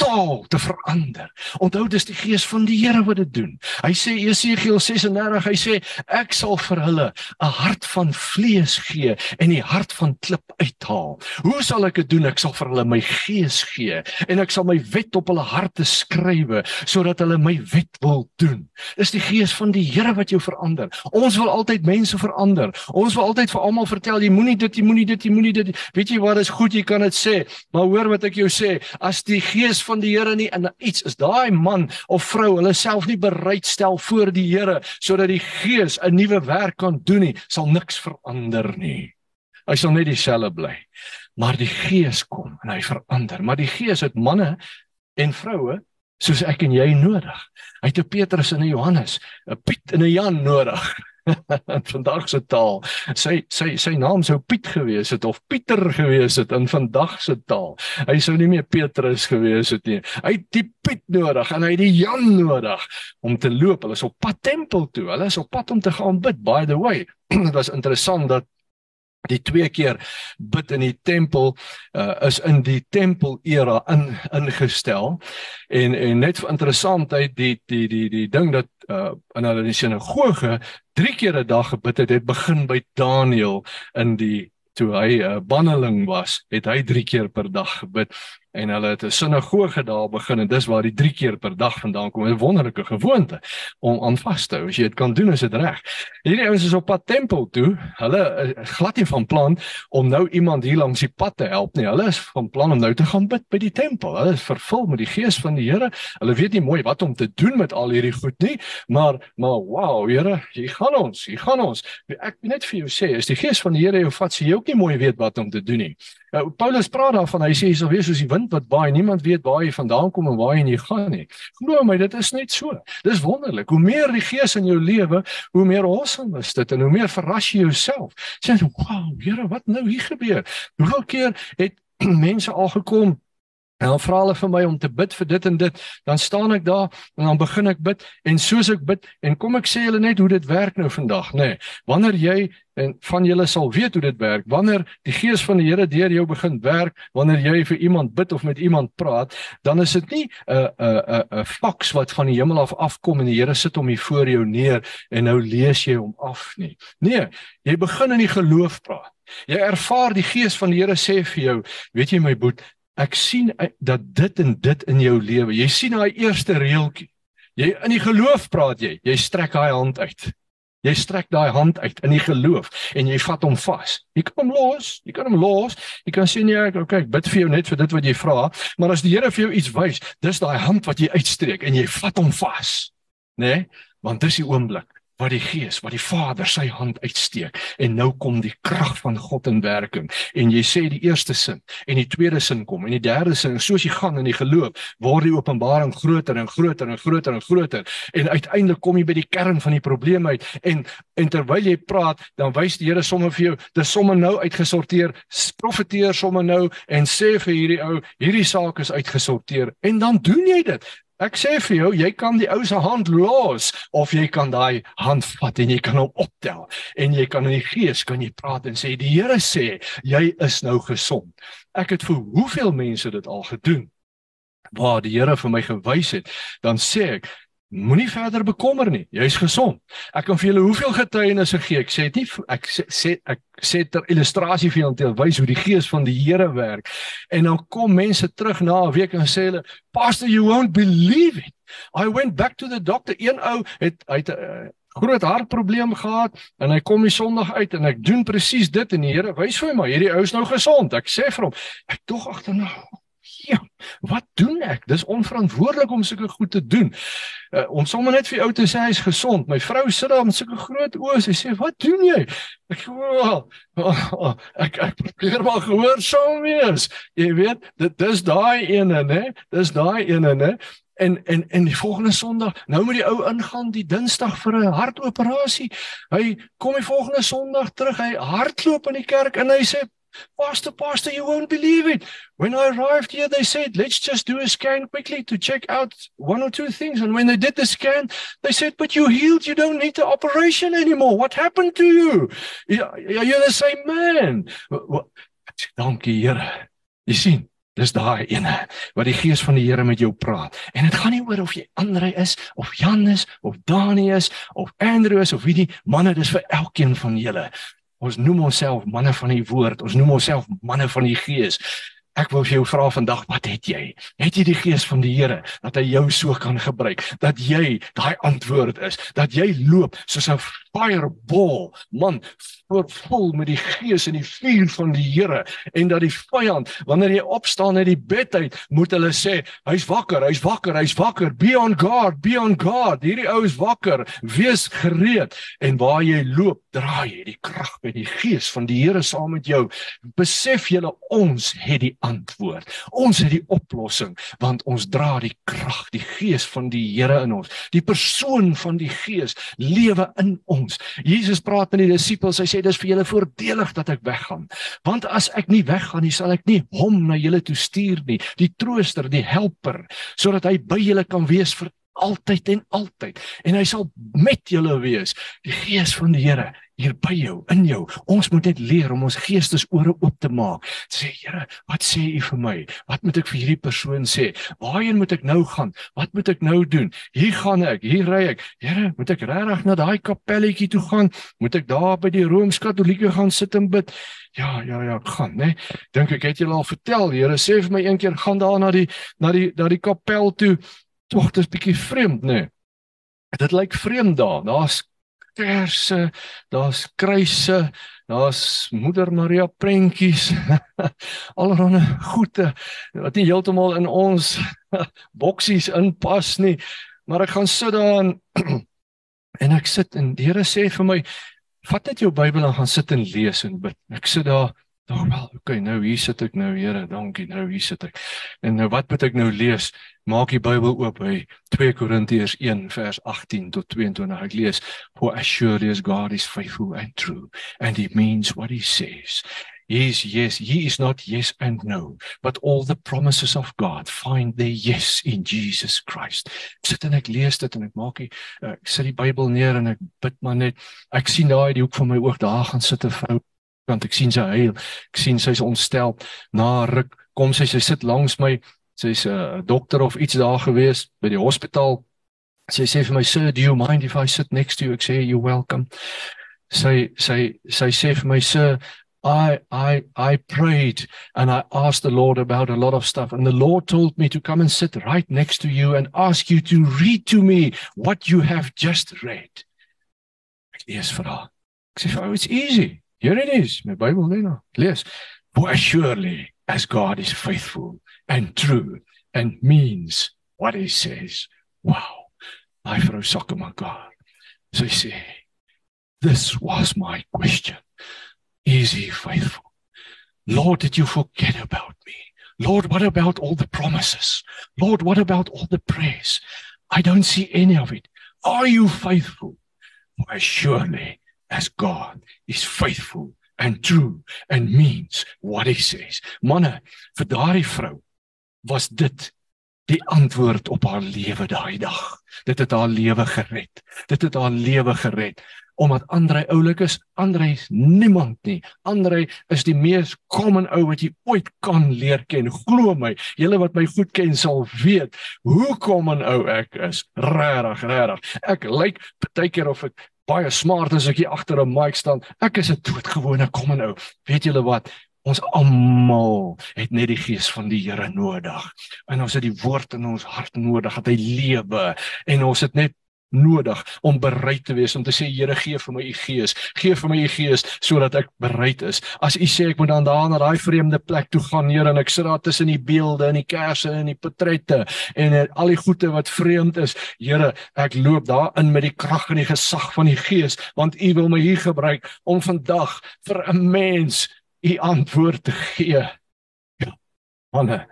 Speaker 3: totaal te verander. Onthou dis die gees van die Here wat dit doen. Hy sê Jesegiel 36, hy sê ek sal vir hulle 'n hart van vlees gee en die hart van klip uithaal. Hoe sal ek dit doen? Ek sal vir hulle my gees gee en ek sal my wet op hulle harte skrywe sodat hulle my wet wil doen. Dis die gees van die Here wat jou verander. Ons wil altyd mense verander. Ons wil altyd vir almal vertel jy moenie dit jy moenie dit jy moenie dit. Weet jy wat is goed jy kan dit sê, maar hoor wat ek jou sê, as die gees van die Here nie in iets is daai man of vrou hulle self nie bereid stel voor die Here sodat die Gees 'n nuwe werk kan doen nie, sal niks verander nie. Hy sal net dieselfde bly. Maar die Gees kom en hy verander. Maar die Gees het manne en vroue soos ek en jy nodig. Hy het 'n Petrus en 'n Johannes, 'n Piet en 'n Jan nodig. vandag se taal. Sy sy sy naam sou Piet gewees het of Pieter gewees het in vandag se taal. Hy sou nie meer Petrus gewees het nie. Hy het die Piet nodig en hy het die Jan nodig om te loop. Hulle is op pad tempel toe. Hulle is op pad om te gaan bid. By the way, dit was interessant dat die twee keer bid in die tempel uh, is in die tempel era in ingestel en en net interessantheid die die die die ding dat uh, in hulle sinagoge drie keer 'n dag gebid het het begin by Daniël in die toe hy 'n uh, banneling was het hy drie keer per dag gebid en hulle het 'n sinagoge daar begin en dis waar die 3 keer per dag vandaan kom. 'n Wonderlike gewoonte om aan vas te hou. As jy dit kan doen, is dit reg. Hierdie ouens is op pad tempel toe. Hulle is glad nie van plan om nou iemand hier langs die pad te help nie. Hulle is van plan om nou te gaan bid by die tempel. Hulle is vervul met die gees van die Here. Hulle weet nie mooi wat om te doen met al hierdie goed nie, maar maar wow, Here, hier gaan ons. Hier gaan ons. Ek net vir jou sê, as die gees van die Here jou vat, sê jy ook nie mooi weet wat om te doen nie. Nou Paulus praat daarvan, hy sê jy sal wees soos die wind wat waai, niemand weet waar jy vandaan kom en waar jy gaan nie. Glo my, dit is net so. Dis wonderlik. Hoe meer die Gees in jou lewe, hoe meer awesome is dit en hoe meer verras jy jouself. Sê, "Wow, Here, wat nou hier gebeur?" Hoeveel keer het mense al gekom En dan vra hulle vir my om te bid vir dit en dit, dan staan ek daar en dan begin ek bid en soos ek bid en kom ek sê hulle net hoe dit werk nou vandag, nê. Nee, wanneer jy en van julle sal weet hoe dit werk, wanneer die gees van die Here deur jou begin werk, wanneer jy vir iemand bid of met iemand praat, dan is dit nie 'n 'n 'n 'n faks wat van die hemel af afkom en die Here sit hom hier voor jou neer en nou lees jy hom af nie. Nee, jy begin in die geloof praat. Jy ervaar die gees van die Here sê vir jou, weet jy my boet, ek sien eh, dat dit en dit in jou lewe. Jy sien daai eerste reeltjie. Jy in die geloof praat jy. Jy strek daai hand uit. Jy strek daai hand uit in die geloof en jy vat hom vas. Jy kan hom los, jy kan hom los. Jy kan sê nee, ek okay, ek bid vir jou net vir dit wat jy vra, maar as die Here vir jou iets wys, dis daai hand wat jy uitstreek en jy vat hom vas. Né? Nee? Want dis die oomblik wat die Gees, wat die Vader sy hand uitsteek. En nou kom die krag van God in werking. En jy sê die eerste sin en die tweede sin kom en die derde sin soos jy gaan in die geloof word die openbaring groter en groter en groter en groter. En uiteindelik kom jy by die kern van die probleem uit. En en terwyl jy praat dan wys die Here sommer vir jou dis sommer nou uitgesorteer. Profeteer sommer nou en sê vir hierdie ou hierdie saak is uitgesorteer. En dan doen jy dit Ek sê vir jou, jy kan die ou se hand los of jy kan daai hand vat en jy kan hom optel en jy kan in die gees kan jy praat en sê die Here sê jy is nou gesond. Ek het vir hoeveel mense dit al gedoen waar die Here vir my gewys het, dan sê ek Moenie verder bekommer nie. Jy's gesond. Ek kan vir julle hoeveel getuienisse gee. Ek sê dit nie ek sê, sê ek sê ter illustrasie vir julle om te wys hoe die gees van die Here werk. En dan kom mense terug na 'n week en sê hulle, "Pastor, you won't believe it. I went back to the doctor. Een ou het uit 'n uh, groot hartprobleem gehad en hy kom die Sondag uit en ek doen presies dit en die Here wys vir my, hierdie ou is nou gesond. Ek sê vir hom, ek tog agterna Ja, wat doen ek? Dis onverantwoordelik om sulke goed te doen. Uh, om sommer net vir jou te sê hy's gesond. My vrou sit daar met sulke groot oë. Sy sê, "Wat doen jy?" Ek oh, oh, oh, ek ek probeer maar gehoorsaam wees. Jy weet, dit dis daai ene, né? Dis daai ene, né? En en en die volgende Sondag, nou moet die ou ingaan die Dinsdag vir 'n hartoperasie. Hy kom die volgende Sondag terug. Hy hardloop in die kerk en hy sê, Pastor, Pastor, you won't believe it. When I arrived here, they said, let's just do a scan quickly to check out one or two things. And when they did the scan, they said, but you healed. You don't need the operation anymore. What happened to you? You're the same man. Dankie, Here. Jy sien, dis daai ene wat die gees van die Here met jou praat. En dit gaan nie oor of jy Andre is of Jan is of Dani is of Andrew is of wie die manne dis vir elkeen van julle. Ons noem onsself manne van die woord. Ons noem onsself manne van die gees. Ek wil vir jou vra vandag, wat het jy? Het jy die gees van die Here dat hy jou so kan gebruik dat jy daai antwoord is, dat jy loop soos 'n fireball, man, vol met die gees en die vuur van die Here en dat die vyand wanneer jy opstaan uit die bed uit, moet hulle sê, hy's wakker, hy's wakker, hy's wakker. Be on guard, be on guard. Hierdie ou is wakker. Wees gereed en waar jy loop, draai jy die krag by die gees van die Here saam met jou. Besef julle ons het die antwoord. Ons het die oplossing want ons dra die krag, die gees van die Here in ons. Die persoon van die gees lewe in ons. Jesus praat met die disippels. Hy sê dis vir julle voordelig dat ek weggaan. Want as ek nie weggaan nie, sal ek nie hom na julle toe stuur nie, die trooster, die helper, sodat hy by julle kan wees vir altyd en altyd. En hy sal met julle wees, die gees van die Here. Hier by jou, in jou. Ons moet net leer om ons geestesore oop te maak. Sê Here, wat sê U vir my? Wat moet ek vir hierdie persoon sê? Waarheen moet ek nou gaan? Wat moet ek nou doen? Hier gaan ek, hier ry ek. Here, moet ek regtig na daai kapelletjie toe gaan? Moet ek daar by die Rooms-Katolieke gaan sit en bid? Ja, ja, ja, gaan, né? Dink ek het julle al vertel, Here sê vir my een keer gaan daar na die na die na die kapel toe. Tog dit is bietjie vreemd, né? Dit lyk vreemd daar. Daar's kersse, daar's kruise, daar's Moeder Maria prentjies. Allerhande goede wat nie heeltemal in ons boksies inpas nie. Maar ek gaan sit daar en, en ek sit en die Here sê vir my, vat net jou Bybel en gaan sit en lees en bid. Ek sit daar Nou wel, okay, nou hier sit ek nou, Here, dankie. Nou hier sit ek. En nou wat moet ek nou lees? Maak die Bybel oop by 2 Korintiërs 1 vers 18 tot 22. Ek lees: For as surely as God is faithful and true, and he means what he says. Yes, yes, he is not yes and no, but all the promises of God find their yes in Jesus Christ. Ek sit en ek lees dit en ek maak die ek sit die Bybel neer en ek bid maar net. Ek sien daai die hoek van my oog daar gaan sit 'n vrou want ek sien sy huil. Ek sien sy's ontstel. Na ruk kom sy, sy sit langs my. Sy's 'n uh, dokter of iets daar gewees by die hospitaal. Sy sê vir my, "Sir, do you mind if I sit next to you?" Ek sê, "You're welcome." Sy sy sy sê vir my, "Sir, I I I prayed and I asked the Lord about a lot of stuff and the Lord told me to come and sit right next to you and ask you to read to me what you have just read. Ek lees vir haar. Ek sê, "Oh, it's easy." Here it is, my Bible nou. Lees. For surely as God is faithful and true and means what he says. Wow. My vrou Sakkemakar. Sy sê, this was my question. Is he faithful? Lord, did you forget about me? Lord, what about all the promises? Lord, what about all the prayers? I don't see any of it. Are you faithful? For surely as God is faithful and true and means what he says. Manne, vir daardie vrou was dit die antwoord op haar lewe daai dag. Dit het haar lewe gered. Dit het haar lewe gered omdat Andre oulik is. Andre is niemand nie. Andre is die mees common ou wat jy ooit kan leer ken. Glo my, julle wat my goed ken sal weet hoe common ou ek is. Regtig, regtig. Ek lyk baie keer of ek baie smart as ek hier agter 'n mic staan. Ek is 'n doodgewone kom en ou. Weet julle wat? Ons almal het net die gees van die Here nodig. En ons het die woord in ons hart nodig dat hy lewe en ons het net nodig om bereid te wees om te sê Here gee vir my u gees. Gee vir my u gees sodat ek bereid is. As u sê ek moet dan daar na daai vreemde plek toe gaan Here en ek sit daar tussen die beelde en die kersse en die portrette en al die goede wat vreemd is. Here ek loop daar in met die krag en die gesag van die gees want u wil my hier gebruik om vandag vir 'n mens u antwoord te gee. Ja manne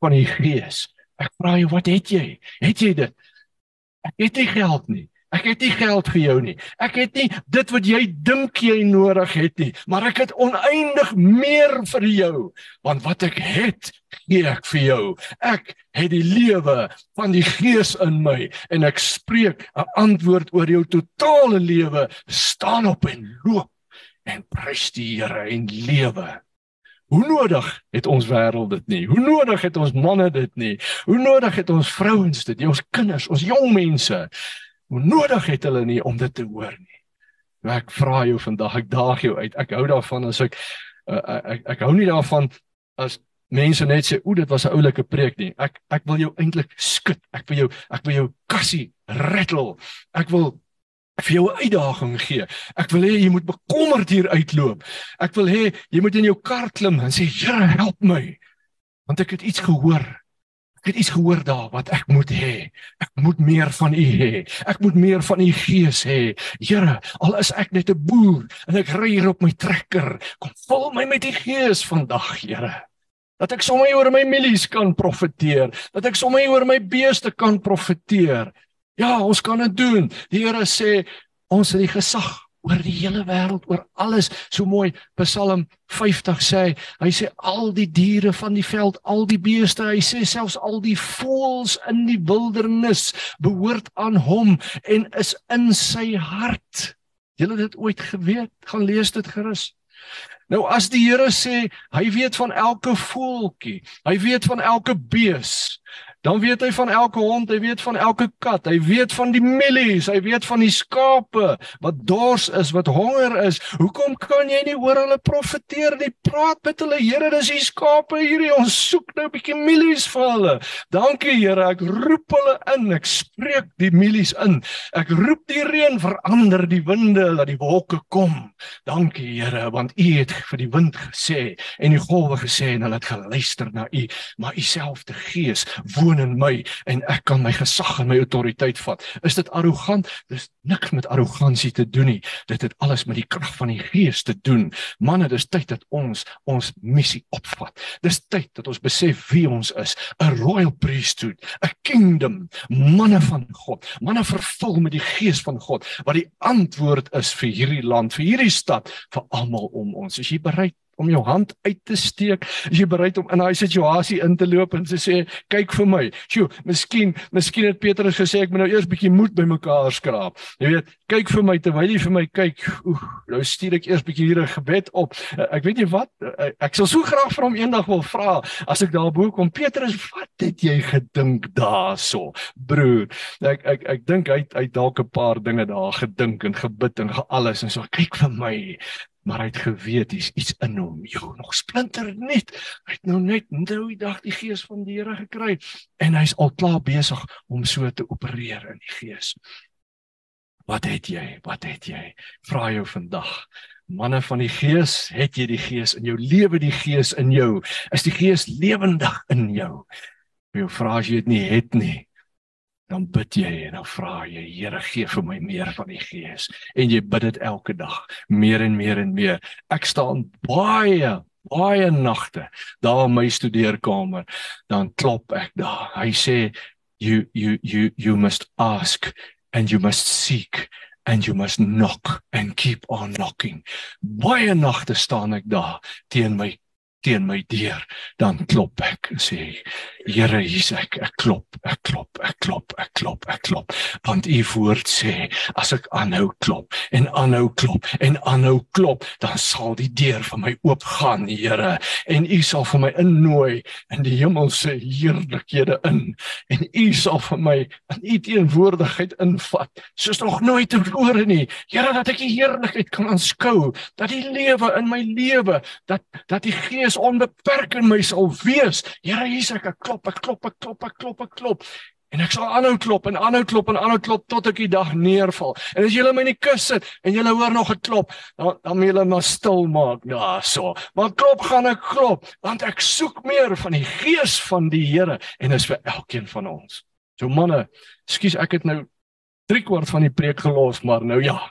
Speaker 3: van die gees? Ek vra jou wat het jy? Het jy dit Ek het nie geld nie. Ek het nie geld vir jou nie. Ek het nie dit wat jy dink jy nodig het nie, maar ek het oneindig meer vir jou. Want wat ek het, gee ek vir jou. Ek het die lewe van die Gees in my en ek spreek 'n antwoord oor jou totale lewe. Staan op en loop en prys die Here en lewe. Hoe nodig het ons wêreld dit nie? Hoe nodig het ons manne dit nie? Hoe nodig het ons vrouens dit nie? Ons kinders, ons jong mense. Hoe nodig het hulle nie om dit te hoor nie? Nou ek vra jou vandag, ek daag jou uit. Ek hou daarvan as ek uh, ek, ek ek hou nie daarvan as mense net sê, "O, dit was 'n oulike preek nie." Ek ek wil jou eintlik skud. Ek wil jou ek wil jou kassie rattle. Ek wil vir jou 'n uitdaging gee. Ek wil hê jy moet bekommerd hier uitloop. Ek wil hê jy moet in jou kar klim en sê Here, help my. Want ek het iets gehoor. Ek het iets gehoor daar wat ek moet hê. Ek moet meer van U hê. Ek moet meer van U Gees hê. Here, al is ek net 'n boer en ek ry hier op my trekker, kom vul my met U Gees vandag, Here. Dat ek sommer oor my mielies kan profeteer, dat ek sommer oor my beeste kan profeteer. Ja, ons kan dit doen. Die Here sê ons het die gesag oor die hele wêreld, oor alles. So mooi Psalm 50 sê, hy sê al die diere van die veld, al die beeste, hy sê selfs al die voëls in die wildernis behoort aan hom en is in sy hart. Julle dit ooit geweet? Gaan lees dit gerus. Nou as die Here sê hy weet van elke voeltjie, hy weet van elke bees, dan weet hy van elke hond, hy weet van elke kat, hy weet van die mielies, hy weet van die skape wat dors is, wat honger is. Hoekom kan jy nie oor hulle profeteer nie? Praat met hulle, Here, dis die skape hierdie, ons soek nou 'n bietjie mielies vir hulle. Dankie Here, ek roep hulle in, ek spreek die mielies in. Ek roep die reën, verander die winde, laat die wolke kom. Dankie Here, want U het vir die wind gesê en die golwe gesê en hulle het geluister na U, maar U self te Gees woon woon in my en ek kan my gesag en my autoriteit vat. Is dit arrogant? Dis niks met arrogansie te doen nie. Dit het alles met die krag van die Gees te doen. Manne, dis tyd dat ons ons missie opvat. Dis tyd dat ons besef wie ons is, 'n royal priesthood, 'n kingdom, manne van God, manne vervul met die Gees van God wat die antwoord is vir hierdie land, vir hierdie stad, vir almal om ons. Is jy bereid om jou hand uit te steek? Is jy bereid om in daai situasie in te loop en te sê, "Kyk vir my." Sjoe, miskien, miskien het Petrus gesê ek moet nou eers bietjie moed bymekaar skraap. Jy weet, kyk vir my terwyl jy vir my kyk. Oeh, nou stuur ek eers bietjie hier 'n gebed op. Ek weet nie wat ek sal so graag vir hom eendag wil vra as ek daar bo kom, Petrus, wat het jy gedink daarso, broer? Ek ek ek dink hy hy dalk 'n paar dinge daar gedink en gebid en alles en so kyk vir my maar hy het geweet dis iets in hom. Jou nog splinter net. Hy het nou net nou die dag die gees van die Here gekry en hy's al klaar besig om so te opereer in die gees. Wat het jy? Wat het jy? Vra jou vandag. Manne van die gees het jy die gees in jou? Lewe die gees in jou? Is die gees lewendig in jou? Jy vra as jy dit nie het nie dan bid jy en dan vra jy Here gee vir my meer van die gees. En jy bid dit elke dag meer en meer en meer. Ek staan baie baie nagte daar in my studeerkamer. Dan klop ek daar. Hy sê you you you you must ask and you must seek and you must knock and keep on knocking. Baie nagte staan ek daar teen my teen my deur, dan klop ek en sê Here, hier's ek. Ek klop, ek klop, ek klop, ek klop, ek klop. Want u woord sê as ek aanhou klop en aanhou klop en aanhou klop, dan sal die deur vir my oopgaan, Here, en u sal vir my innooi in die hemelse heerlikhede in en u sal vir my in u teenwoordigheid invat soos nog nooit tevore nie. Here, dat ek die heerlikheid kan aanskou, dat die lewe in my lewe, dat dat die gees gees onbeperk in my sal wees. Here Jesus, ek klop, ek klop, ek klop, ek klop, ek klop. En ek sal aanhou klop en aanhou klop en aanhou klop tot ek die dag neerval. En as julle my in die kus sit en julle hoor nog 'n klop, dan dan moet julle maar stil maak daarso. Maar klop gaan ek klop want ek soek meer van die gees van die Here en dit is vir elkeen van ons. So manne, skus ek het nou 3 kwart van die preek gelos, maar nou ja.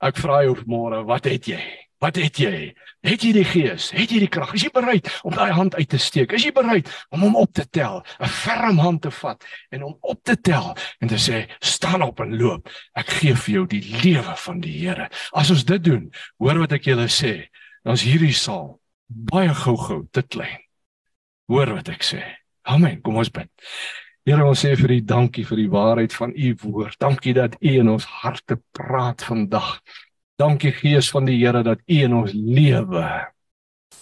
Speaker 3: Ek vra jou môre, wat het jy? Wat het jy? Het jy die gees? Het jy die krag? Is jy bereid om daai hand uit te steek? Is jy bereid om hom op te tel, 'n ferm hand te vat en hom op te tel en te sê, "Staan op en loop. Ek gee vir jou die lewe van die Here." As ons dit doen, hoor wat ek julle sê, dan is hierdie saal baie gou-gou te klein. Hoor wat ek sê. Amen. Kom ons bid. Here ons sê vir U dankie vir die waarheid van U woord. Dankie dat U in ons harte praat vandag. Dankie Gees van die Here dat U in ons lewe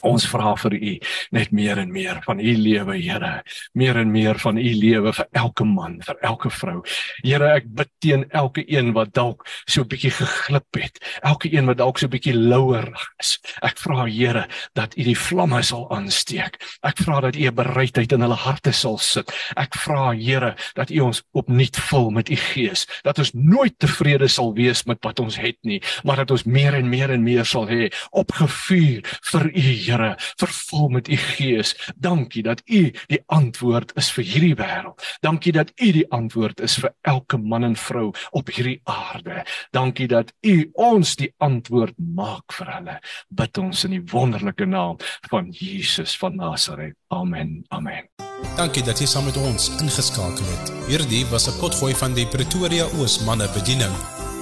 Speaker 3: Ons vra vir U net meer en meer van U lewe, Here. Meer en meer van U lewe vir elke man, vir elke vrou. Here, ek bid teen elke een wat dalk so 'n bietjie geglip het. Elke een wat dalk so 'n bietjie louer is. Ek vra Here dat U die vlamme sal aansteek. Ek vra dat U 'n bereidheid in hulle harte sal sit. Ek vra Here dat U ons opnuut vul met U Gees, dat ons nooit tevrede sal wees met wat ons het nie, maar dat ons meer en meer en meer sal hê opgevuur vir U Here, vervul met u gees. Dankie dat u die antwoord is vir hierdie wêreld. Dankie dat u die antwoord is vir elke man en vrou op hierdie aarde. Dankie dat u ons die antwoord maak vir hulle. Bid ons in die wonderlike naam van Jesus van Nasaret. Amen. Amen.
Speaker 1: Dankie dat jy saam met ons ingeskakel het. Hierdie was 'n potgooi van die Pretoria Oos manne bediening.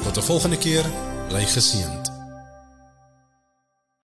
Speaker 1: Tot 'n volgende keer, bly geseënd.